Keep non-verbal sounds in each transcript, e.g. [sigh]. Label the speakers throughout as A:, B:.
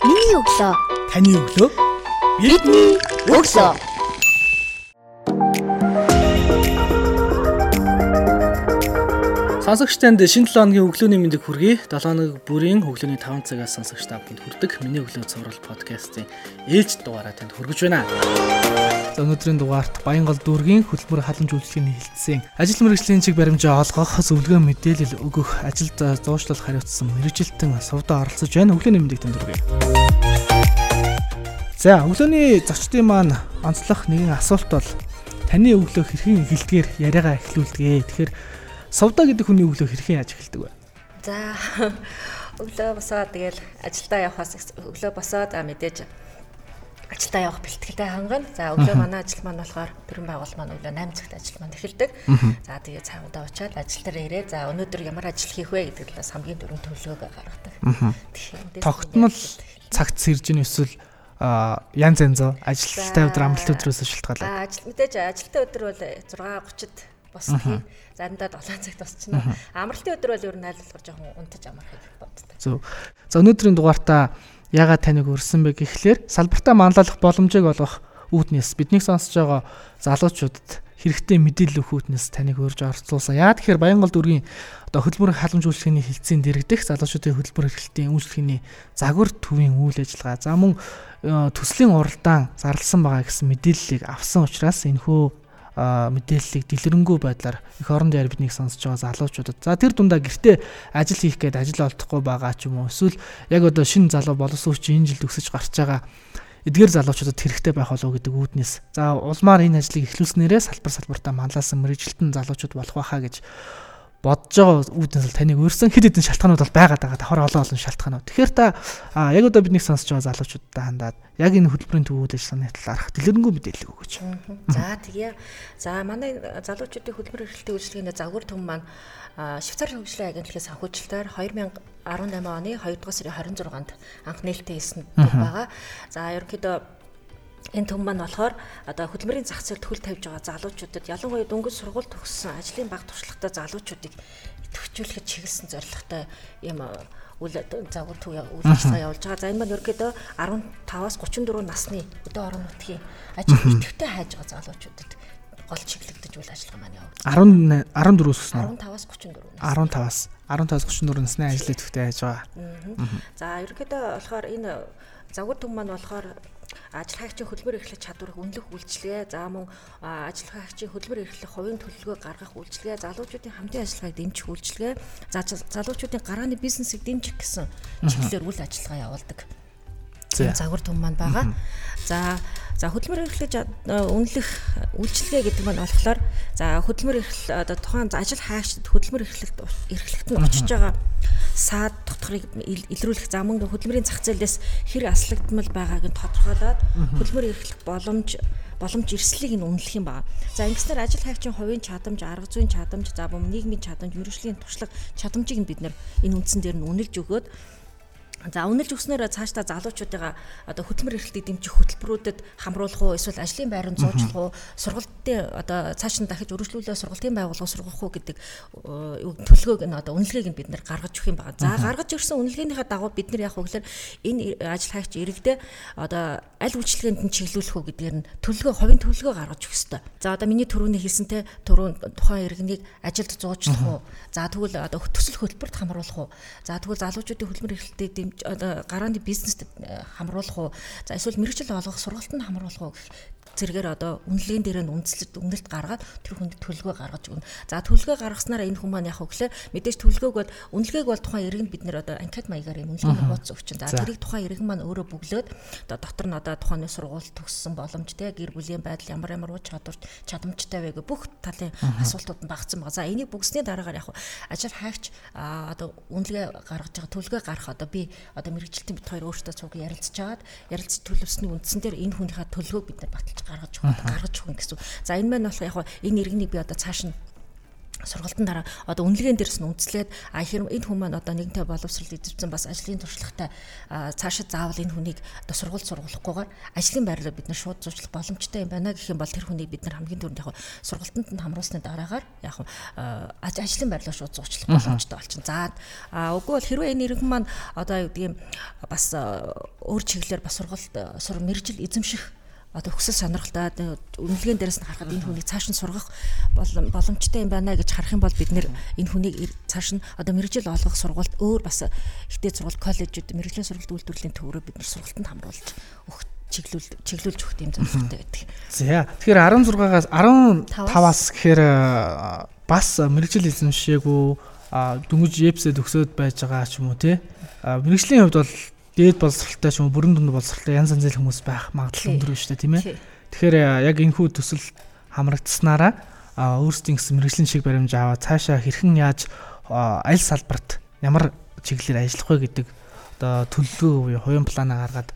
A: Миний өглөө.
B: Таны өглөө.
A: Бидний өглөө.
B: Сонсогчтанд шинэ 7 өдрийн өглөөний мэндийг хүргэе. 7 өнөг бүрийн өглөөний 5 цагаас сонсогч та бүхэнд хүрдэг. Миний өглөө цоврал подкастын ээлж дугаараа танд хүргэж байна. За өнөөдрийн дугаарт Баянгол дүүргийн хөтөлбөр халамж үйлчлэгийн хилцсэн ажил мэргэжлийн чиг баримжаа олгох, зөвлөгөө мэдээлэл өгөх, ажилд зуушлал хариуцсан мэрэгжилтэн сувдаа оролцож байна. Өглөөний мэндийг танд хүргэе. За өглөөний зочдын маань онцлох нэгэн асуулт бол таны өглөө хэрхэн эхэлдгээр яриагаа эхлүүлдэг. Тэгэхээр Сувда гэдэг хүний өглөө хэрхэн яаж эхэлдэг вэ?
C: За [laughs] өглөө босоод тэгэл ажилдаа явахаас өглөө босоод мэдээж ажилдаа явах бэлтгэлтэй хангана. За өглөө манай ажил маань болохоор төрийн байгууллага маань өглөө 8 цагт ажил маань эхэлдэг. За тэгээ цаавдаа очиад ажил дээр ирээ. За өнөөдөр ямар ажил хийх вэ гэдэг талаас хамгийн дөрөв төлөвлөгөө гаргадаг.
B: Тогтмол цагт сэрж ийн эсвэл янз янзоо ажилттай өдөр амралт өдрөөс шалтгаалаад.
C: Ажил мэдээж ажилттай өдөр бол 6:30-д босдгийг заримдаа 7 цагт босчихно. Амралтын өдөр бол ер нь айлуулгаар жоохон унтаж амархыг боддог.
B: Зөв. За өнөөдрийн дугаартаа ягаад таныг өрсөн бэ гэхлээр салбартаа манлайлах боломжийг олгох үүднээс биднийг сонсож байгаа залуучуудад хэрэгтэй мэдээлэл өгөх үүднээс таныг өрж орцуулсан. Яа тэгэхээр Баянгол дүргийн одоо хөтөлбөрийн халамж үйлчлэгийн хэлтсийн дэрэгдэх залуучуудын хөтөлбөр эрхлэлтийн үйлчлэгийн загвар төвийн үйл ажиллагаа за мөн э, төслийн уралдаан зарласан байгаа гэсэн мэдээллийг авсан учраас энэхүү мэдээллийг дэлгэрэнгүй байдлаар их орон дээр биднийг сонсож байгаа залуучуудад за тэр дундаа гэртээ ажил хийх гээд ажил олдохгүй байгаа ч юм уу эсвэл яг одоо шинэ залуу боловсон хүч энэ жилд өсөж гарч байгаа эдгээр залуучуудад хэрэгтэй байх болов гэдэг үүднээс за улмаар энэ ажлыг эхлүүлснээрээ салбар салбартаа манлайлсан мэрэгжилтэн залуучууд болох байхаа гэж бодож байгаа үүднээс таныг өөрсөн хэд хэдэн шалтгаанууд бол байгаад байгаа. Давхар олон олон шалтгаанууд. Тэгэхээр та яг одоо бидний сонсож байгаа залуучуудтай хандаад яг энэ хөтөлбөрийн төвүүд ажиллагааны талаарх дэлгэрэнгүй мэдээлэл өгөөч.
C: За тэгье. За манай залуучуудын хөтөлбөр эрхлэлтийн үйлчлэгээний загвар төв маань Швейцар хөгжлийн агентлагийн санхүүжилтээр 2018 оны 2 дугаар сарын 26-нд анх нээлттэй хийсэн байгаа. За ерөнхийдөө энэ төв маань болохоор одоо хөдөлмөрийн зах зээлд хөл тавьж байгаа залуучуудад ялангуяа дөнгөж сургууль төгссөн ажлын баг туршлагатай залуучуудыг идэвхжүүлэхэд чиглэсэн зорилготой юм үйл загвар төв үйл ажиллагаа явуулж байгаа. За энэ маань ерөөдөө 15-аас 34 насны өдөө орон нутгийн ажил идэвхтэй хайж байгаа залуучуудад гол чиглэгдэж үйл ажиллагаа маань
B: явуулж 18 14-өөс
C: өснө. 15-аас 34
B: нас. 15-аас 15-аас 34 насны ажил идэвхтэй хайж байгаа.
C: За ерөөдөө болохоор энэ загвар төв маань болохоор ажил хайгчийн хөдөлмөр эрхлэх чадварыг үнэлэх үйлчилгээ, за мөн ажил хайгчийн хөдөлмөр эрхлэх хувийн төлөвлөгөө гаргах үйлчилгээ, залуучуудын хамтын ажиллагааг дэмжих үйлчилгээ, за залуучуудын гарааны бизнесийг дэмжих гэсэн чиглэлээр үйл ажиллагаа явуулдаг. Загвар төв маань байгаа. За За хөдөлмөр эрхлэж үнэлэх үйлчилгээ гэдэг нь болохоор за хөдөлмөр эрхлэл одоо тухайн ажил хаагчид хөдөлмөр эрхлэлт эрхлэлт нь очиж байгаа саад дотгорыг илрүүлэх за мөн хөдөлмөрийн зах зээлээс хэр аслагдмал байгааг нь тодорхойлоод хөдөлмөр эрхлэх боломж боломж эрсдлийг нь үнэлэх юм байна. За ингэснээр ажил хайгчийн хувийн чадамж, арга зүйн чадамж, за мөн нийгмийн чадамж, мэрэгжлийн туршлага чадамжийг нь бид нэр энэ үндсэн дээр нь үнэлж өгөөд За үнэлж өгснөөр цаашдаа залуучуудыгаа одоо хөтөлмөр эрхлэлтийг дэмжих хөтөлбөрүүдэд хамруулах уу эсвэл ажлын байранд зуучлах уу сургалтын одоо цааш нь дахиж өргөжлүүлээ сургалтын байгууллага сургах уу гэдэг төлөвлөгөөг нь одоо үнэлгээг нь бид нэр гаргаж өгөх юм байна. За гаргаж ирсэн үнэлгээнийхээ дагуу бид нар яг хөглөр энэ ажил хайгч иргэдээ одоо аль үйлчлэгээнд нь чиглүүлэх үү гэдгээр нь төлөвлөгөө хувийн төлөвлөгөө гаргаж өгөх ёстой. За одоо миний түрүүний хэлсэнтэй түрүүн тухайн иргэнийг ажилд зуучлах уу? За тэгвэл одоо төсөл хөтөлбөрт хамруулах уу? За тэгвэл залуучуудын хөдөлмөр эрхлэлтийг одоо гарааны бизнест э, хамруулах уу за эсвэл мэрэгжил олгох сургалтанд хамруулах уу гэх зэрэгээр одоо үнэлгээнд дээр нь үндэслэлт үнэлт гаргаад тэр хүнд төлөвлөгөө гаргаж өгнө. За төлөвлөгөө гаргаснараа энэ хүмүүс маань яг хөглөө мэдээж төлөвлөгөөг бол үнэлгээг бол тухайн иргэнд бид нэр одоо анкет маягаар юм үнэлгээний хуудас өгч чинь. За тэрийг тухайн иргэн маань өөрөө бүглөөд одоо дотор нь одоо тухайн сургууль төгссөн боломж те гэр бүлийн байдал ямар ямар уус чадвар чадамжтай вэ гэх бүх талын асуултууд нь багцсан байгаа. За энийг бүгсний дараагаар яг ажил хайгч одоо үнэлгээ гаргаж байгаа төлөвлөгөө гарах одоо би одоо мэрэгжилтийн бит хоёр өөртөө цуг ярилцж чаад ярилцж төлөвсний үндсэн дээр энэ хүнийхээ төлөвлөгөөг бид нар баталж гаргаж гаргаж өгнө гэсэн. За энэ маань болохоор яг энэ иргэнийг би одоо цааш нь сургалтын дараа одоо үнэлгээнд дээрс нь үндэслээд а хэрэг энэ хүмүүс маань одоо нэгэнтээ боловсрол эзэмсэн бас ажлын туршлагатай цаашид заавал энэ хүнийг одоо сургууль сургуулахгүйгээр ажлын байрлал бид нар шууд зурчлах боломжтой юм байна гэх юм бол тэр хүнийг бид нар хамгийн түрүүнд яг сургалтанд нь хамруулсны дараагаар яг ажлын байрлал шууд зурчлах боломжтой болчихно. За үгүй бол хэрвээ энэ иргэн маань одоо юу гэдэг юм бас өөр чиглэлээр бас сургалт сур мэржил эзэмших одоо хүсэл сонирхолтой үнэлгээн дээрээс нь харахад энэ хүнийг цааш нь сургах боломжтой юм байна гэж харах юм бол бид нэр энэ хүнийг цааш нь одоо мэрэгжил олгох сургалт өөр бас ихтэй сургалт коллежууд мэрэгжлийн сургалт үйлдвэрлэлийн төврөө бид нар сургалтанд хамруулж өгөх чиглүүл чиглүүлж өгөх юм зорилготой байдаг.
B: За тэгэхээр 16-аас 15-аас гэхээр бас мэрэгжил эзэмшээгүй дөнгөж епсэд өгсөд байж байгаа ч юм уу тий. Мэрэгжлийн хувьд бол дээд боловсралтай ч юм бүрэн дүнд боловсралтай янз янзын хүмүүс байх магадлал өндөр шүү дээ тийм ээ. Тэгэхээр яг энэ хүү төсөл хамрагдсанараа өөрсдийн гэсэн мэрэгжлийн шиг баримж аваа цаашаа хэрхэн яаж аль салбарт ямар чиглэлээр ажиллах вэ гэдэг одоо төлөвлөгөө буюу хувийн плана гаргаад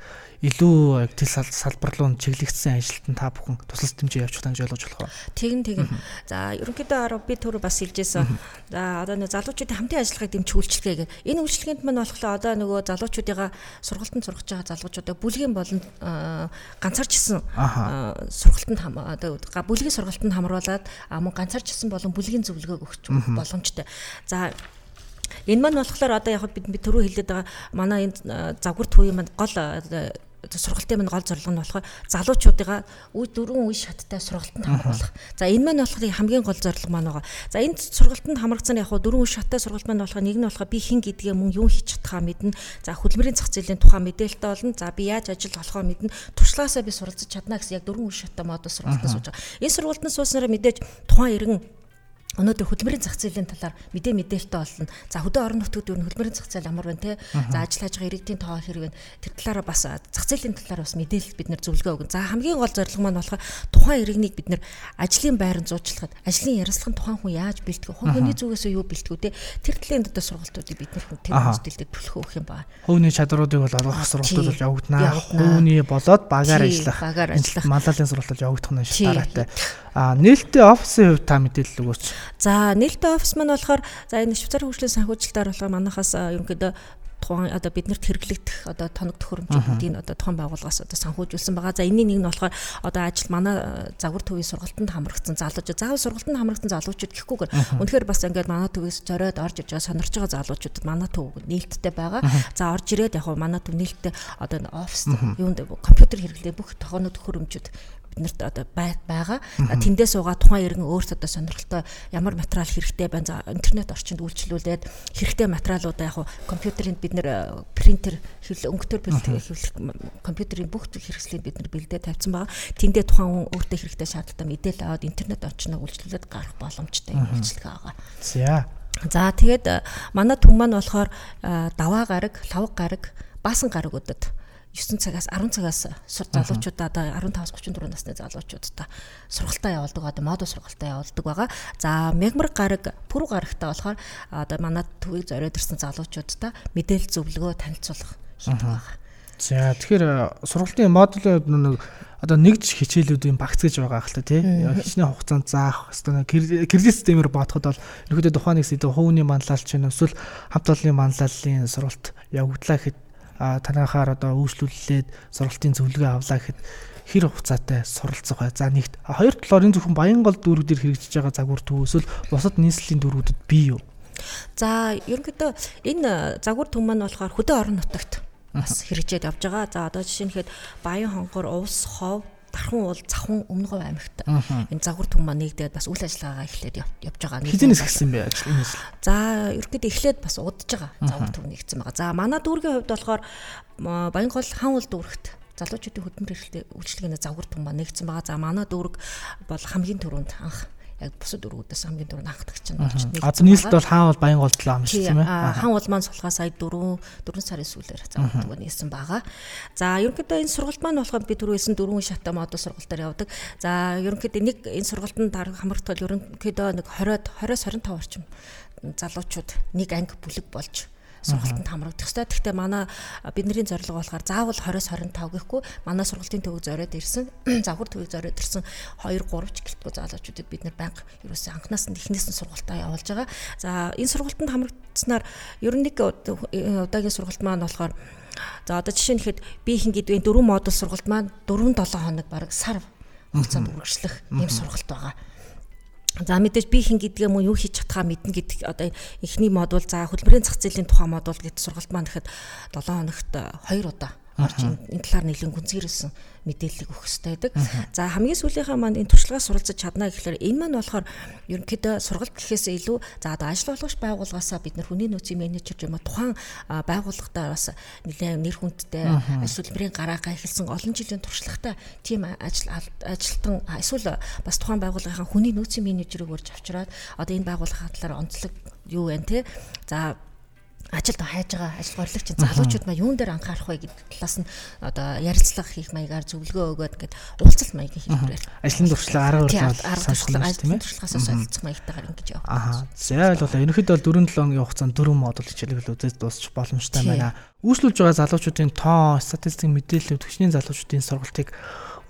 B: илүү тэл салбар руу чиглэгдсэн ажилтан та бүхэн тусалц хэмжээ явуух гэж ойлгож болох уу?
C: Тэгин тэгин. За ерөнхийдөө би түр бас хэлжсэн. За одоо нэг залуучуудын хамтын ажиллагааг дэмжих үйлчлэгээ. Энэ үйлчлэгээнд мань болохоор одоо нөгөө залуучуудыгаа сургалтанд сургаж байгаа залуучуудаа бүлгийн болон ганцаарчсан сургалтанд хам одоо бүлгийн сургалтанд хамруулад мөн ганцаарчсан болон бүлгийн зөвлөгөөг өгч боломжтой. За Энэ маань болохоор одоо яг бид түрүү хэлээд байгаа манай энэ завгар төвийн маань гол сургалтын минь гол зорилго нь болохоор залуучуудыгаа үе дөрвөн үе шаттай сургалтанд хамруулах. За энэ маань болохоор хамгийн гол зорилго маань байгаа. За энэ сургалтанд хамрагдсан яг дөрвөн үе шаттай сургалт маань болохоор нэг нь болохоор би хэн гэдгээ мөн юу хийж чадхаа мэднэ. За хөдөлмөрийн зах зээлийн тухай мэдээлэлтэй болно. За би яаж ажил болохоо мэднэ. Туршлагаасаа би суралцж чадна гэсэн яг дөрвөн үе шаттай модод сургалтанд сууж байгаа. Энэ сургалтанд сууснараа мэдээж тухайн иргэн өнөөдөр хөдөлмөрийн зах зээлийн талаар мэдээ мэдээлэлтэй болно. За хөдөө орон нутгад юу хөдөлмөрийн зах зээл амар байна те. За ажил хажгаа иргэдийн тоо хэрэг байна. Тэр талаараа бас зах зээлийн талаар бас мэдээлэл бид нэр зөвлөгөө өгнө. За хамгийн гол зорилго маань болохоор тухайн иргэнийг бид нэр ажлын байранд зуучлахад ажлын ярилцлагын тухайн хүн яаж бэлтгэв? Хүний зүгээс юу бэлтгэв те. Тэр талын одоо сургалтуудыг бид нэр тэр мэдээлэлд түлхүү өгөх юм ба.
B: Хувийн чадруудыг бол олгох сургалтууд бол явагдана. Хувийн болоод багаар ажиллах. Маллалын сургалтууд явагдах нь шалтгаалтай. А нээлттэй офисын хувьд та мэдээлэл өгөөч.
C: За нээлттэй офис маань болохоор за энэ Швейцарын хөгжлийн санхүүжилтээр болохоор манахаас ерөнхийдөө тухайн одоо биднэрт хэрэглэгдэх одоо тоног төхөөрөмжүүдийг одоо тухайн байгууллагаас одоо санхүүжүүлсэн байгаа. За энэний нэг нь болохоор одоо ажил манай загвар төвийн сургалтанд хамрагдсан залуучууд. Заавал сургалтанд хамрагдсан залуучууд гэхгүйгээр үнэхээр бас ингээд манай төвөөс зориод орж иж байгаа сонирч байгаа залуучуудад манай төв нээлттэй байгаа. За орж ирээд яг манай төв нээлттэй одоо офис юунд компьютер хэрэглээ бүх тохооны төхөөрөмжүүд биднэрт одоо байгаа. Тэндээ суугаад тухайн иргэн өөрт одоо сонирхолтой ямар материал хэрэгтэй байна. Интернет орчинд үйлчлүүлээд хэрэгтэй материалуудаа яг компьютерынд бид нэр принтер хэвлэл өнгөтөр бэлтгэх компьютерийн бүх хэрэгслийг бид нар бэлдээ тавьсан байгаа. Тэндээ тухайн хүн өөртөө хэрэгтэй шаардлагатай мэдээлэл аваад интернет орчноо үйлчлүүлээд гарах боломжтой юм үйлчлэг байгаа.
B: За.
C: За тэгээд манай түн маань болохоор даваа гараг, лавг гараг, баасан гараг өдөд 9 цагаас 10 цагаас залуучуудаа одоо 15-аас 34 насны залуучуудаа сургалтаа явуулдаг одоо модуль сургалтаа явуулдаг байгаа. За мегмар гараг пүр гарагтаа болохоор одоо манай төвийг зориод ирсэн залуучуудаа мэдээлэл зөвлөгөө танилцуулах хийдэг байгаа.
B: За тэгэхээр сургалтын модуль нэг одоо нэгж хичээлүүдийн багц гэж байгаа хэл та тий. Хичнээн хугацаанд заах хэвээр кредит системээр бодоход бол ерөөдөө тухайн нэг сэдв хувийн манлайлч юм эсвэл хамт олонны манлайллын сургалт явагдлаа гэхэд танахаар одоо үйлчлүүлээд сургалтын зөвлөгөө авлаа гэхэд хэр хугацаатай суралцах бай. За нэгт хоёр талаар энэ зөвхөн Баянгол дүүрэг дээр хэрэгжиж байгаа загвар төвөөсөл бусад нийслэлийн дүүргүүдэд бий юу?
C: За ерөнхийдөө энэ загвар төв маань болохоор хөдөө орон нутагт бас хэрэгжээд явж байгаа. За одоо жишээ нь хэд Баян хонгор, Увс, Хов Тархан уул Завхан Өмнө Говь аймагт энэ загвар маань нэгдээд бас үйл ажиллагаагаа эхлээд явж байгаа.
B: Хизэнээс эхэлсэн бэ ажил энэ ажил.
C: За ерөнхийдөө эхлээд бас удаж байгаа загвар түн нэгдсэн байгаа. За манай дүүргийн хувьд болохоор Баянгол хан уул дүүрэгт залуучуудын хөдөлмөр эрхлэлтэй үйлчлэгээний загвар маань нэгдсэн байгаа. За манай дүүрэг бол хамгийн түрүүнд анх яг бусад өргүүдээс хамгийн дөрөв анхдагч нь болж
B: нэг. Аа нийслэлд бол хаан бол баян голдлоо юм шиг тийм ээ.
C: Хаан бол маань сулгаа сая 4 4 сарын сүүлээр заавал нээсэн байгаа. За ерөнхийдөө энэ сургалт маань болохоор би түрүүсэн дөрвөн шатаа модуль сургалтаар явдаг. За ерөнхийдөө нэг энэ сургалтанд хамрагдвал ерөнхийдөө нэг 20-оос 25 орчим залуучууд нэг анги бүлэг болж сургалтанд хамрагдах ёстой. Гэхдээ манай бидний зорилго болохоор заавал 20-с 25 гэхгүй манай сургалтын төвөг зориод ирсэн, [clears throat] завхар төвөг зориод ирсэн 2 3 ч гэлтгүй залуучуудад бид нэр банк ерөөсөө анханаас нь эхнээс нь сургалтаа явуулж байгаа. За энэ сургалтанд хамрагдсанаар ер нь нэг удаагийн сургалт маань болохоор За одоо жишээ нь хэд би хин гэдвийн дөрвөн модуль сургалт маань 4 7 хоног бараг сар хугацаанд үргэлжлэх ийм сургалт байгаа. За мэдээж би хин гэдгээ мөн юу хийж чадхаа мэднэ гэдэг одоо эхний модуль за хөдөлмөрийн зах зээлийн тухай модуль гэдэг сургалт маань гэхэд 7 хоногт 2 удаа орж энэ талаар нэлээд гүнзгийрсэн мэдээллийг өгөх хэрэгтэй байдаг. За хамгийн сүүлийнхаа маань энэ туршлагаас суралцаж чадна гэхэлэр энэ маань болохоор ерөнхийдөө сургалт гэхээсээ илүү за одоо ажил олгогч байгууллагаасаа бид нар хүний нөөцийн менежер юм уу тухайн байгууллагатаа бас нэлээд нэр хүндтэй ажил хөдөлмөрийн гараагаа эхэлсэн олон жилийн туршлагатай тийм ажил ажилтан эсвэл бас тухайн байгууллагынхаа хүний нөөцийн менежерийг урьж авчираад одоо энэ байгууллагын талаар онцлог юу вэ те? За ажилд хайж байгаа ажил горлогч залуучууд маа юун дээр анхаарах вэ гэдэг талаас нь одоо ярилцлага хийх маягаар зөвлөгөө өгөөд ингээд уулзалт маягийн хэлбэрээр
B: ажлын туршлага арга барил
C: сонсгох ажлын туршлагаас солилцох маягтайгаар ингэж явах.
B: Аа. За ойлголоо. Ерөнхийдөө бол 4-7 хоногийн хугацаанд 4 модуль хичээлийг үзэж дуусчих боломжтой байна. Үүслүүлж байгаа залуучуудын тоо, статистик мэдээлэл төвчний залуучуудын сургалтыг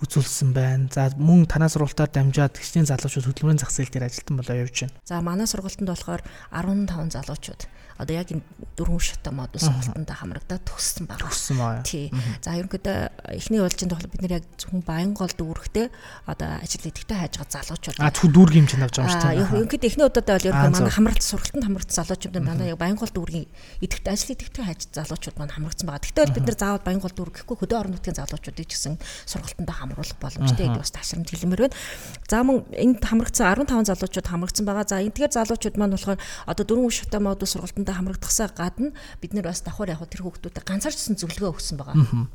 B: үзүүлсэн байна. За мөн танаа сургалтаар дамжаад гişний залуучууд хөдөлмөрийн зах зээл дээр ажилтан болоо явж байна.
C: За манай сургалтанд болохоор 15 залуучууд одоо яг энэ дөрвөн шатаа модуль сургалтанд хамрагдаад төгссөн байгаа.
B: Төгссөн байгаа.
C: Тий. За ерөнхийдөө эхний уулзалтанд болохоор бид нэр яг зөвхөн Баянгол дүүрэгтэй одоо ажил идэвхтэй хайж байгаа залуучууд.
B: А зөвхөн дүүргийн хэмжээнд авч байгаа шүү
C: дээ. Ерөнхийдөө эхний удаадаа бол ерөнхийдөө манай хамралт сургалтанд хамрагдсан залуучууд дандаа яг Баянгол дүүргийн идэвхтэй ажил идэвхтэй хайж залуучууд маань хамрагдсан байгаа. Тэгтээ бид нар заавал Баянгол дүүрэг гэхгүй хөдөө орон нутгийн залуучуудыг ч гэсэн сургалтанд хамруулах боломжтой гэдэг бас ташрамт хэлмээр байна. За мөн энд хамрагдсан 15 залуучууд хамрагдсан байгаа. За энэ тэгэхээр залуучууд маань болохоор одоо дөрвөн шатаа модуль сургалтанд хамрагдахсаа гадна бид нэр бас давхар яг тэр хүүхдүүдэд ганцаарчсан зөвлөгөө өгсөн байгаа.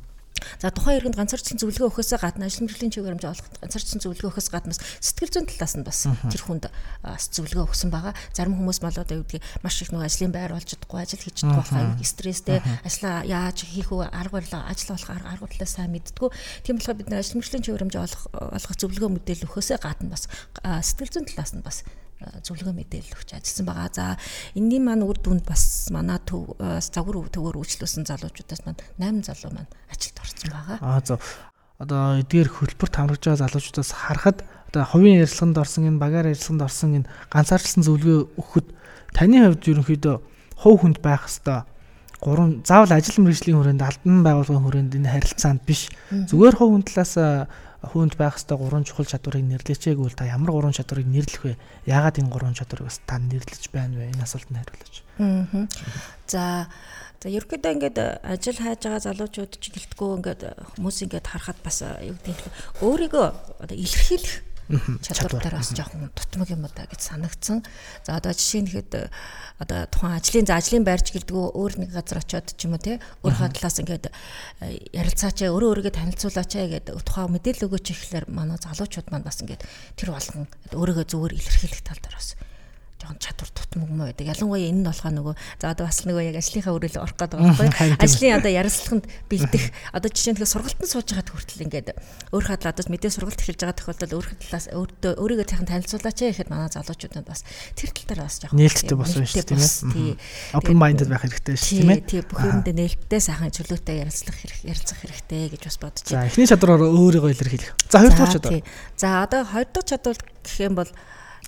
C: За тухайн иргэнд ганцаарчсан зөвлөгөө өгөхөөс гадна ажил мэргэжлийн чигээр хэмжээ олох ганцаарчсан зөвлөгөө өгөхөөс гадна сэтгэл зүйн талаас нь бас тэр хүнд бас зөвлөгөө өгсөн байгаа. Зарим хүмүүс мал одоо юу гэдгийг маш их нэг ажлын байр болж чадахгүй, ажил хийж чадахгүй байх аюул стресстэй, ажлаа яаж хийх вэ, арга барил ажил болох арга аргуудлаа сайн мэддгүү. Тийм болохоор бид нар ажил мэргэжлийн чигээр хэмжээ олох олох зөвлөгөө мэдээлэл өгөхөөс гадна бас сэтгэл зүйн талаас нь бас зөвлөгөө мэдээлэл өгч ажилласан байгаа. За энэний маань үр дүнд бас манай төв загвар төвөөр үйлчлүүлсэн залуучуудаас маань 8 залуу маань ажилд орсон байгаа.
B: Аа зөв. Одоо эдгээр хөлбөрт хамрагж байгаа залуучуудаас харахад одоо хувийн ярилцлаганд орсон энэ багаар ярилцлаганд орсон энэ ганцаарчлсан зөвлөгөө өгөхөд таны хувьд ерөнхийдөө хувь хүнд байх хэвээр гурван заавал ажил мэргэжлийн хүрээнд албан байгууллагын хүрээнд энэ харилцаанд биш зүгээр хувь хүн талаас хүнд байх ёстой гурван чухал чадварыг нэрлэчээг үл та ямар гурван чадварыг нэрлэх вэ? Яагаад энэ гурван чадварыг бас та нэрлэж байна вэ? Энэ асуултанд хариулаач.
C: Аа. За За ерөөдөө ингээд ажил хайж байгаа залуучууд ч гэлтгүү ингээд хүмүүс ингээд харахад бас юу гэдэг нь өөрийгөө одоо илэрхийлэх чадвар бас жоохон дутмаг юм да гэж санагдсан. За одоо жишээ нь хэд одоо тухайн ажлын за ажлын байрч гэлдэгөө өөр нэг газар очиод ч юм уу те өөрийнхөө талаас ингээд э, ярилцаач өөрөө өөрийгөө танилцуулаач гэдэг тухайн мэдээлэл өгөөч ихлээр манай залуучууд маань бас ингээд тэр болгон өөрийгөө зүгээр илэрхийлэх тал дээр бас жоохон чадвар тутам юм уу гэдэг. Ялангуяа энэ нь болохоо нөгөө за одоо бас нөгөө яг ажлынхаа өрөөлө орох гэдэг [laughs] байхгүй. Ажлын одоо ярилцлаганд бэлдэх одоо жишээ нь тэгэхээр сургалтанд сууж байгаад хүртэл ингээд өөрийнхөө талаас одоо мэдээ сургалт эхэлж байгаа тохиолдолд өөрийнхөө талаас өөртөө өөрийгөө сайхан танилцуулаач гэхэд манай залуучуудад бас тэр тал дээр бас жоохон
B: нээлттэй болсон шүү дээ тийм ээ. Open minded байх хэрэгтэй шүү тийм ээ.
C: Тийм бүх юмдээ нээлттэй сайхан чөлөөтэй ярилцлах хэрэг ярилцах хэрэгтэй гэж бас бодож
B: байна. За эхний чадвараар өөрийгөө илэрхийлэх. За хоёр дахь чадвар.
C: За одоо хоёр дахь чадвар гэх юм бол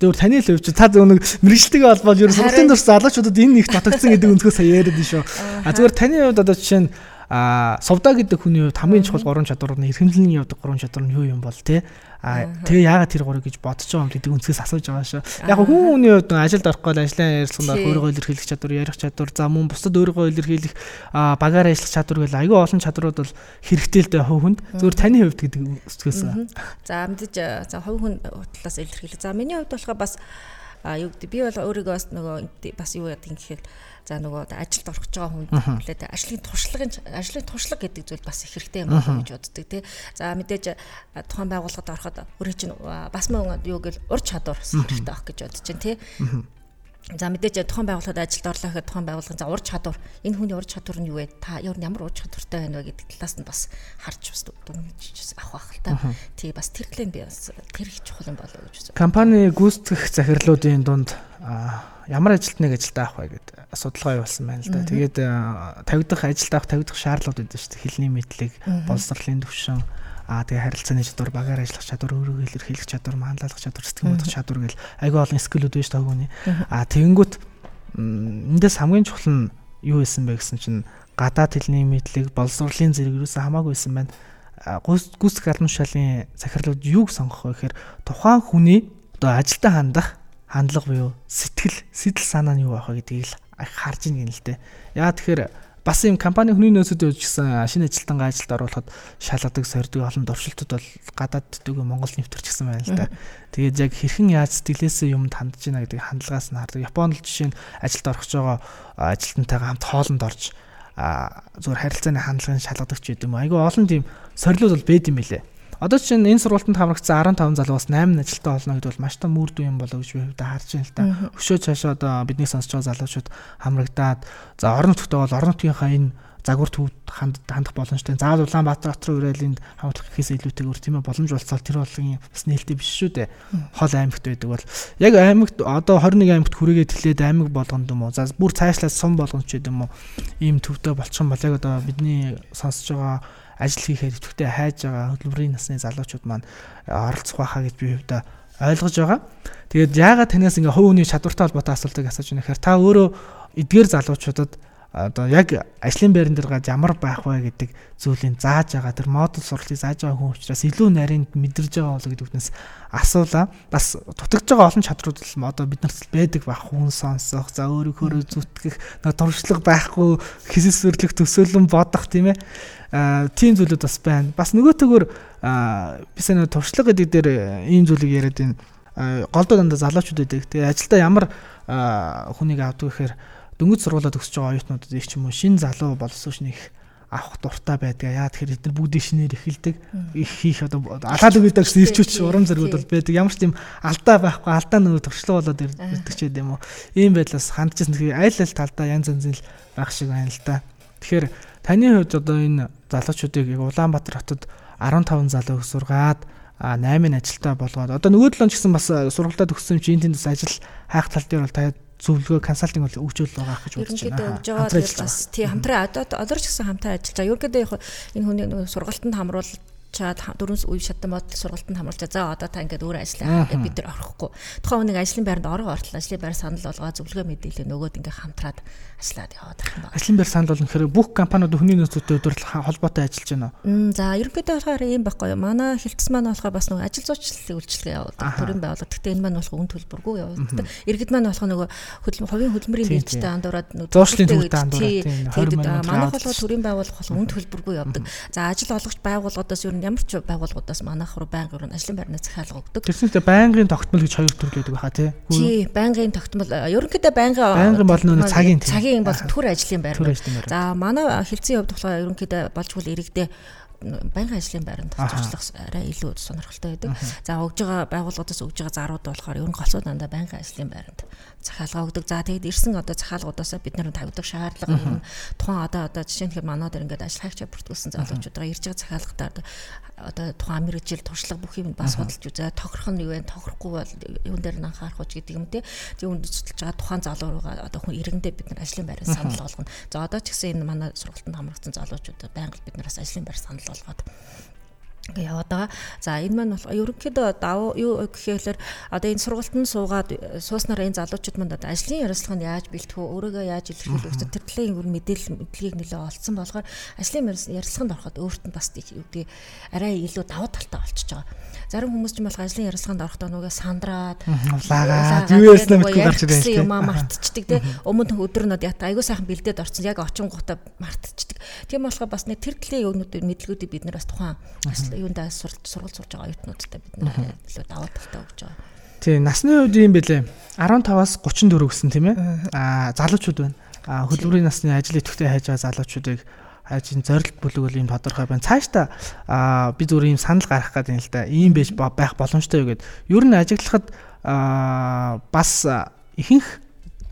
B: Тэгвэл таны л хувьд та зөв нэг мэрэгчлэгээ холбоод ер нь сургалтын дурс залуучуудад энэ их дотогдсон гэдэг өнцгөөс яриад нь шүү. А зүгээр таны хувьд одоо жишээ нь а сувда гэдэг хүний хувьд хамгийн чухал гурван чадвар нь эрхэмлэлийн явдаг гурван чадвар нь юу юм бол те А тэгээ яагаад тэр гурыг гэж бодож байгаа юм гэдэг үнцгээс асууж байгаа шүү. Яг хүн хүний хувьд ажилд орохгүй ажлын ярилцлаганд орох өөрийгөө илэрхийлэх чадвар, ярих чадвар, за мөн бусдад өөрийгөө илэрхийлэх багаар ажиллах чадвар гэл аюу олон чадрууд бол хэрэгтэй л дээ хувь хүнд. Зөвхөн таны хувьд гэдэг үнцгээс.
C: За мэдээж за хувь хүн талаас илэрхийлэх. За миний хувьд болохоор бас юу гэдэг би бол өөрийгөө бас нөгөө бас юу яадаг юм гэхээр за нөгөө ажилд орох гэж байгаа хүнд хэлээд ажлын туршлагын ажлын туршлага гэдэг зүйл бас их хэрэгтэй юм байна гэж боддог тий. За мэдээж тухайн байгууллагад ороход өөрөө чинь бас мөн юу гэл ур чадвар хэрэгтэй авах гэж бодож чинь тий. За мэдээж тухайн байгууллагад ажилд орлоо гэхэд тухайн байгууллагын за ур чадвар энэ хүний ур чадвар нь юу вэ? Та ямар ур чадвартай байна вэ гэдэг талаас нь бас харж бас дүнжиж авах байх л та. Тий бас тэр талын би бас тэр их чухал юм болов уу гэж үзсэн.
B: Компани гүйцэтгэх захирлуудын дунд ямар ажилтныг ажилд авах вэ гэдэг асуудалгаа явуулсан байна л да. Тэгээд тавигдах ажилд авах тавигдах шаардлууд байдаг шүү дээ. Хилний мэдлэг, боловсролын төвшин Аа тэгээ харилцааны чадвар, багаар ажиллах чадвар, өөрийгөө илэрхийлэх чадвар, манлайлах чадвар, сэтгэн бодох чадвар гэл айгүй олон скиллүүд байж таа хүний. Аа тэгэнгүүт эндээс хамгийн чухал нь юу байсан бэ гэсэн чинь гадаад хэлний мэдлэг, боловсролын зэрэг юусэн хамаагүй байсан байна. Гүйцэтгэх албан тушаалын захирлууд юуг сонгох вэ гэхээр тухайн хүний одоо ажилдаа хандах хандлага буюу сэтгэл, сэтэл санаа нь юу байх вэ гэдгийг л харж ийн гэнэ л дээ. Яа тэгэхээр бас юм компани хүний нөөцөд үүсгэсэн шинэ ажилтнгаа ажилд оруулахад шалгадаг, сордог олон дуршилтууд бол гадаад дүүгээ Монгол нэвтэрч гисэн байна л да. Тэгээд яг хэрхэн яаж сэтгэлээсээ юмд хандж байна гэдэг хандлагаас нь хардаг. Японд л жишээ нь ажилд орох гэж байгаа ажилтнтайгаа хамт хоолнд орж зүгээр харилцааны хандлагын шалгадаг ч гэдэг юм. Айгүй олон тийм сорилууд бол байд юм билэ. Одоо чинь энэ сургуультанд хамрагдсан 15 залуус 8 ажилтаа олно гэдэг бол маш том үр дүн юм болоо гэж би хувьдаа харж байна л да. Өшөө цаашаа одоо бидний сонсч байгаа залуучууд хамрагдаад за орон нутгтаа бол орон нутгийнхаа энэ загвар төвд хандах боломжтой. Заавал Улаанбаатар хот руу ирээлийн хамтлах гэхээс илүүтэйгээр тийм ээ боломж болцол тэр болгон бас нээлттэй биш шүү дээ. Хол аймагт байдаг бол яг аймагт одоо 21 аймагт хүрээгээ тэлээд аймаг болгонд юм уу. За бүр цаашлаад сум болгонд ч юм уу. Ийм төвдөө болчихсон бол яг одоо бидний сонсож байгаа ажил хийхэд идэвхтэй хайж байгаа хөдөлмөрийн насны залуучууд маань оролцох байхаа гэж би хувьдаа ойлгож байгаа. Тэгээд яагаад танаас ингээ хувь хүний чадвартай холбоотой асуултыг асууж байна гэхээр та өөрөө эдгээр залуучуудад одоо яг ажлын байран дээр гаж ямар байх вэ гэдэг зүйлийг зааж байгаа тэр модуль сургалтыг зааж байгаа хүн учраас илүү нарийнд мэдэрж байгаа болоо гэдэг үгнээс асуулаа. Бас дутагдж байгаа олон чадрууд л одоо бид нарт байдаг байх хүн сонсох, за өөрийнхөө зүтгэх, туршлага байхгүй, хэсэсвэрлэх, төсөөлөн бодох тийм ээ. Аа тийм зүйлүүд бас байна. Бас нөгөөтэйгөр би санаа туршлага гэдэг дээр ийм зүйлийг яриад байна. Голдоо дандаа залуучууд байдаг. Тэгээ ажилдаа ямар хүнийг авдаг гэхээр дөнгөж сургуулаад өсөж байгаа оюутнуудад их ч юм уу шин залуу боловсруучныг авах дуртай байдаг. Яа тэгэхээр эдгээр бүгдийн шинээр эхэлдэг. Их хийх одоо алаад өгдөг гэсэн ирчүүч урам зоригуд бол байдаг. Ямар ч тийм алдаа байхгүй алдаа нөгөө төвчлөө болоод ирдэг ч гэдэм үү. Ийм байдлаас хандчихсан. Тэгэхээр аль аль талдаа янз янзын л байх шиг байна л да. Тэгэхээр таны хувьд одоо энэ залуучуудыг Улаанбаатар хотод 15 залуу сургаад а 8 ажилтаа болгоод одоо нөгөө 7 ч гэсэн бас сургалтад өгсөн чинь энэ тэндээс ажил хайх тал дээр бол та зөвлөгөө консалтинг бол өгчөөл байгаа гэж бодож байна.
C: Ерөнхийдөө өгж байгаа бас тий хамтран одоо одоо ч гэсэн хамтран ажиллаж байгаа. Ерөнхийдөө энэ хүний сургалтанд хамруул чаад дөрөв үе шатан модал сургалтанд хамруулчаа. За одоо та ингээд өөр ажиллаа. Бид нар орохгүй. Тухайн хүнийг ажлын байранд орго ортол ажлын байр санал болгоо зөвлөгөө мэдээлэл нөгөөд ингээд хамтраад ажиллаад яваад байх юм байна.
B: Ажлын байр санал бол гэхээр бүх компаниуд хүний нөөцтэй өдрөл холбоотой ажиллаж байна
C: уу? За ерөнхийдөө болохоор ийм байхгүй юу. Манай хилцс маань болохоор бас нөгөө ажил зүйчлэлийн үйлчлэгээ явуулдаг. Төрийн байгууллага. Гэхдээ энэ маань болох үн төлбөргүй явуулдаг. Иргэд маань болох нөгөө хөдөлмөр хувийн хөдөлмөрийн бэлттэй андуураад
B: нөгөө зуушлын төвтэй андуураад
C: манайх бол төрийн байгууллага болох үн төлбөргүй явдаг. За ажил олгогч байгууллагуудаас ер нь ямар ч байгууллагуудаас манайх руу байнгын руу ажлын байрнаас захиалга өгдөг.
B: Тэрсэнтэй байнгын тогтмол гэж хоёр төр гэдэг байхаа тий.
C: Тий, байнгын тогтмол ерөнхийдөө байнгын
B: байнгын бол нөгөө цагийн
C: цагийн бол төр ажлын байр. За манай хилцэн хувьд болохоор ерөнхийдөө болжгүй иргэдээ байнгын ажлын байранд туршлах арай илүү сонирхолтой байдаг. За өгж байгаа байгууллагуудаас өгж байгаа зарууд болохоор ер нь голцоо дандаа байнгын ажлын байранд захиалга өгдөг. За тэгээд ирсэн одоо захиалгуудаас бид нар тавьдаг шаардлага юм. Тухайн одоо одоо жишээ нь манай дээр ингээд ажил хайгч бүртгүүлсэн залуучуудаа ирж байгаа захиалгатаар одоо тухайн мэрэгжил туршлага бүх юм бас судалж үзээ. Тохирох нь юу вэ? Тохирохгүй бол юун дээр нь анхаарах уу гэдэг юм те. Тийм үнд судалж байгаа тухайн залуугаа одоо хүн иргэндээ бид нар ажлын байраа санал болгоно. За одоо ч гэсэн энэ манай сургалтанд хамрагдсан залуучуудад байнга бид нараас ажлын байр санал болгоод ингээ яваад байгаа. За энэ маань бол ерөнхийдөө давуу юу гэхээр одоо энэ сургалтанд суугаад сууснараа энэ залуучууд манд одоо ажлын ярилцлаганд яаж бэлтэх вэ? Өөрийгөө яаж илэрхийлэх вэ? Тэр талын ер нь мэдээлэл мэдлэгийг нэлээ олцсон болохоор ажлын ярилцлаганд ороход өөрт нь бас юу гэдэг арай илүү давуу талтай болчихж байгаа. Зарим хүмүүс ч юм бол ажлын ярилцлаганд орохдоо нөгөө сандраад
B: лагаад юу яснаа мэдгүй гарч
C: ирсэн юм аа мартчихдаг тий. Өмнө өдрнүүд ята айгуу сайхан бэлдээд орсон яг очин гутаа мартчихдаг. Тийм болохоор бас нэг тэр талын юмнууд мэдлгүүдийг бид нар бас тухайн юундаа сургалт сурж байгаа оюутнуудтай бид нэр илүү даваа талтай өгч байгаа.
B: Тий, насны хувьд юм бэлээ. 15-аас 34 гэсэн тийм ээ. Аа, залуучууд байна. Аа, хөдөлмөрийн насны ажил идэвхтэй хайж байгаа залуучуудыг хайж энэ зорилт бүлэг бол ийм тодорхой байна. Цаашдаа аа би зүгээр ийм санал гаргах гэдэг юм л да. Ийм байж байх боломжтой юу гэд. Ер нь ажиглахад аа бас ихэнх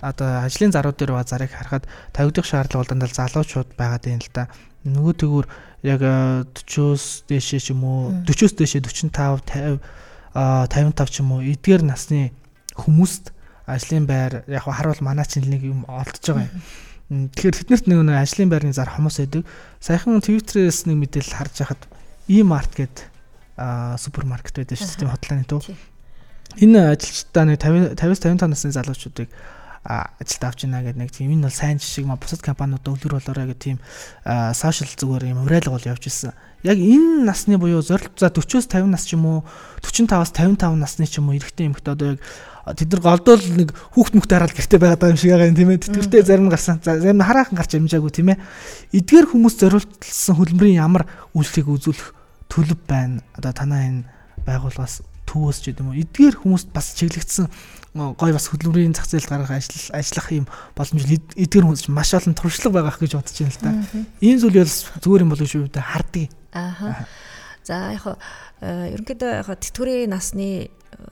B: одоо ажлын зарууд дээр ба зарыг харахад тавигдах шаардлага бол дандаа залуучууд байгаад байна л да. Нөгөө тэгүр яг 40-оос дээшээ ч юм уу 40-оос дээшээ 45 50 а 55 ч юм уу эдгээр насны хүмүүст ажлын байр яг харуул манай чинь нэг юм олдож байгаа юм. Тэгэхээр тэднэрт нэг нэг ажлын байрны зар хүмүүс байдаг. Саяхан Twitter-ээс нэг мэдээлэл харж байхад e-mart гэдэг супермаркет байдаг шүү дээ хотлооны төв. Энэ ажилчдаа нэг 50 50-55 насны залуучуудыг ажилд авч ийна гэдэг нэг тийм энэ бол сайн жишг ма бусад компаниудаа өлгөр болоорой гэх тийм сошиал зүгээр юм уриалга бол явж исэн. Яг энэ насны буюу зорилт за 40-оос 50 нас ч юм уу 45-аас 55 насны ч юм уу эрэгтэй эмэгтэй одоо яг тэд нар голдол нэг хүүхд мөхтэй хараад гэртээ байгаад байгаа юм шиг байгаа юм тийм ээ. Тэтгэвртэй зарим нь гарсан. Зарим нь хараахан гарч амжаагүй тийм ээ. Эдгээр хүмүүс зориулсан хөдөлмөрийн ямар үйлчлэгийг үзүүлэх төлөв байна. Одоо танаа энэ байгууллагаас төвөөс ч гэдэг юм уу. Эдгээр хүмүүст бас чиглэгдсэн гой бас хөдөлмөрийн зах зээлд гаргах ажил ажиллах юм боломж эдгээр хүмүүс маш олон туршлага байгаа гэж бодож байна л да. Ийм зүйл бол зүгээр юм болов шүү дээ хардгийг.
C: Аа. За яг ерөнхийдөө яг тэтгэврийн насны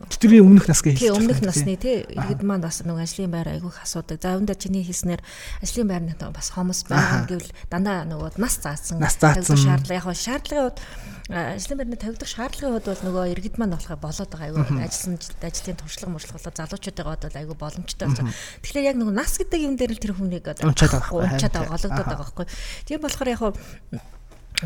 B: тэтгэврийн өмнөх нас гэж
C: хэлж байна. Өмнөх насны тий иргэд маань бас нэг ажлын байр айгүйх асуудаг. За үүндээ чиний хэлснээр ажлын байрны бас хомос байна гэвэл дандаа нөгөө нас заасан.
B: Нас заасан
C: шаардлага яг шаардлагын хувьд ажлын байрны тавигдах шаардлагын хувьд бол нөгөө иргэд маань болохоор болоод байгаа айгүй ажилласан ажлын туршлага муршлаглаа залуучуудаа бол айгүй боломжтой байна. Тэгэхээр яг нөгөө нас гэдэг юм дээр л тэр хүнийг
B: унчаад байгаа.
C: Унчаад байгаа гологдоод байгаа байхгүй. Тийм болохоор яг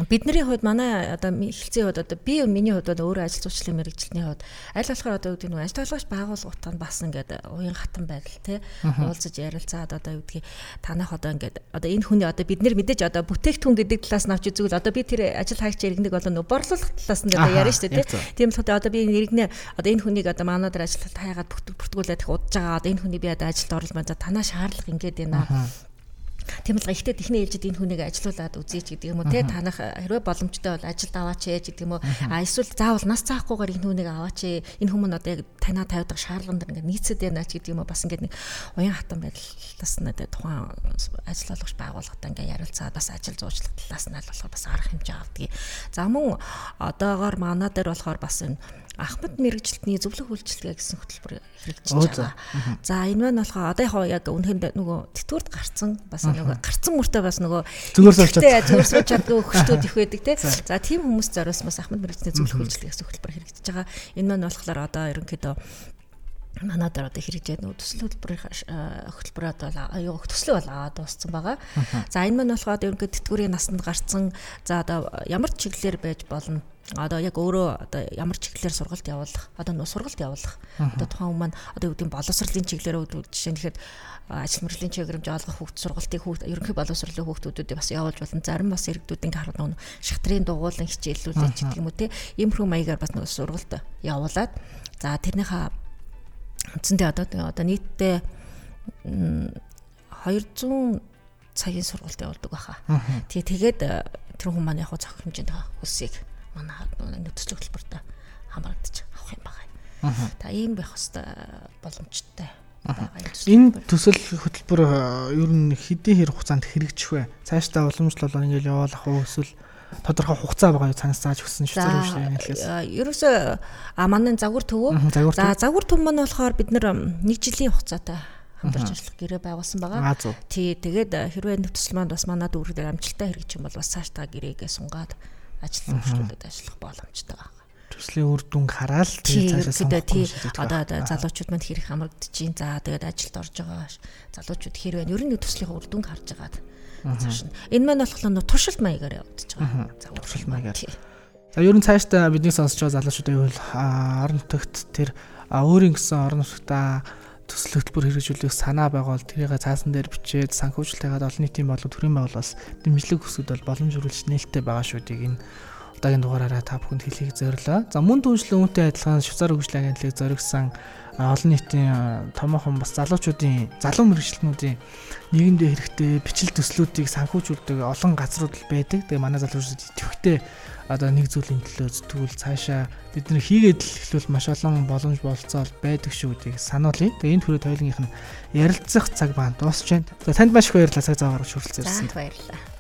C: бидний хувьд манай одоо эхэлцийн хувьд одоо би миний хувьд өөрөө ажил зүйчлийн мэрэгчлэний хувьд аль болохоор одоо үүдгийг нэг ажил толгойч байгууллагууд нь бас ингээд уян хатан байдал те уулзаж ярилцаад одоо үүдгийг танах одоо ингээд одоо энэ хүний одоо бид нэр мэдээж одоо бүтээгдэхүүн гэдэг талаас нь авч үзвэл одоо би тэр ажил хайгч иргэнэг болоо нөө борлуулах талаас нь одоо яриа шүү дээ те тийм болохоор одоо би иргэнэ одоо энэ хүнийг одоо манай дээр ажилтнад хайгаад бүртгүүлээд их удаж байгаа одоо энэ хүний би одоо ажилд за танаа шаардлага ингээд байна Тийм л ихтэй техник ээлжид энэ хүнийг ажилуулад үзээч гэдэг юм уу те? Танах хэрвээ боломжтой бол ажилд аваач ээ гэдэг юм уу? А эсвэл заавал нас цаахгүйгээр энэ хүнийг аваач ээ энэ хүмүүс одоо яг танаа тавьдаг шаардлаганд ингээд нийцэд байна ч гэдэг юм уу? Бас ингээд нэг уян хатан байдлаас нь тухайн ажил олгогч байгууллагатай ингээд ярилцаад бас ажил зуучлах талаас нь аль болохоор бас арга хэмжээ авдгийг. За мөн одоогоор манаа дээр болохоор бас энэ Ахмад мэрэгжилтний зөвлөх үйлчилгээ гэсэн хөтөлбөр хэрэгжиж байгаа. За энэ маань болохоор одоо яг үнэхээр нөгөө тэтгэврт гарцсан бас нөгөө гарцсан мөртөө бас нөгөө
B: зүгээр сууж чаддаг.
C: Зүгээр сууж чаддаг өгчтүүд их байдаг те. [laughs] За тийм хүмүүс зориулсан бас Ахмад мэрэгжлийн зөвлөх үйлчилгээ гэсэн хөтөлбөр хэрэгжиж байгаа. Энэ маань болохоор одоо ерөнхийдөө манай дээр одоо хэрэгжээд нөө төсөл хөтөлбөрийн хөтөлбөр одоо аюу төслөө бол аваад дууссан байгаа. За энэ маань болохоор ерөнхийдөө тэтгэврийн насанд гарцсан за одоо ямар чиглэлээр байж болно одоо яг өөрөө одоо ямар чиглэлээр сургалт явуулах одоо нөө сургалт явуулах. Одоо тухайн хүмүүс маань одоо юу гэдэг боловсролын чиглэлээр жишээ нь тэгэхэд ажил мөрлийн чиглэмж олгох хүүхд сургалтын хүүхд ерөнхий боловсролын хүүхдүүдийг бас явуулж болно. Зарим бас иргэдүүд ингээ хараад нөө шатрын дугуулan хичээллүүлээд ч гэдэг юм уу те. Иймэрхүү маягаар бас нөө сургалт явуулаад за тэрнийхээ үндсэндээ одоо одоо нийтдээ 200 цагийн сургалт явуулдаг байхаа. Тэгээ тэгээд тэр хүмүүс маань яг зохих хэмжээнд хүсийг манай нөхцөл хөтөлбөртөө хамрагдаж авах юм байна. Та ийм байх хэвээр боломжтой.
B: Энэ төсөл хөтөлбөр ер нь хэдийн хэр хугацаанд хэрэгжих вэ? Цаашдаа уламжлал ингээл явуулах уу эсвэл тодорхой хугацаа байгаа юу цанаас зааж өгсөн шүү дээ шүү
C: дээ. Ерөөсөө а манай загвар төвөө. За загвар төв маань болохоор бид нэг жилийн хугацаатай хамтарч ажиллах гэрээ байгуулсан байгаа. Тий тэгээд хэрвээ нөхцөл маань бас манад үргэлж амжилттай хэрэгжих юм бол бас цаашдаа гэрээгээ сунгаад ажил хөгжүүлээд ажиллах боломжтой байна
B: төслийн үр дүн хараад
C: тэгээд цаашаа тий. Одоо залуучууд манд хэрэг хамрагдаж чинь за тэгээд ажилд орж байгаа залуучууд хэр байна. Ер нь төслийн үр дүн харж агаад цааш нь. Энэ маань болохоор нөө туршилт маягаар явагдаж байгаа.
B: За туршилт маягаар. за ер нь цаашдаа бидний сонсож байгаа залуучуудын хувьд орон нутагт тэр өөрийн гэсэн орон нутгата төсөл хөтөлбөр хэрэгжүүлэх санаа байгуул тэрийг цаасан дээр бичээд санхүүжилт хийгээд олон нийтийн болон төрийн байгууллаас дэмжлэг хүсэд бол боломж хүрэлж нээлттэй байгаа шүү дээ энэ удаагийн дугаараараа та бүхэнд хэлхийг зорилоо. За мөн түншлэн үүнтэй адилхан Швейцар хөгжлийн агентлыг зоригсон олон нийтийн томоохон бас залуучуудын залуу мэрэгчлэнүүдийн нийгэмдээ хэрэгтэй бичил төслүүдийг санхүүжүүлдэг олон газрууд байдаг. Тэгээ манай залуучууд идэвхтэй одоо нэг зүйлийн төлөө зүтгүүл цаашаа бид нэр хийгээд л эхлүүл маш олон боломж болцоол байдаг шүү гэдгийг сануулъя. Тэгээ энэ төрөй тойлогийнх нь ярилцах цаг маань дуусч байна. За танд маш их баярлалаа цаг зав гаргаж хүрэлцээрсэн.
C: Баярлалаа.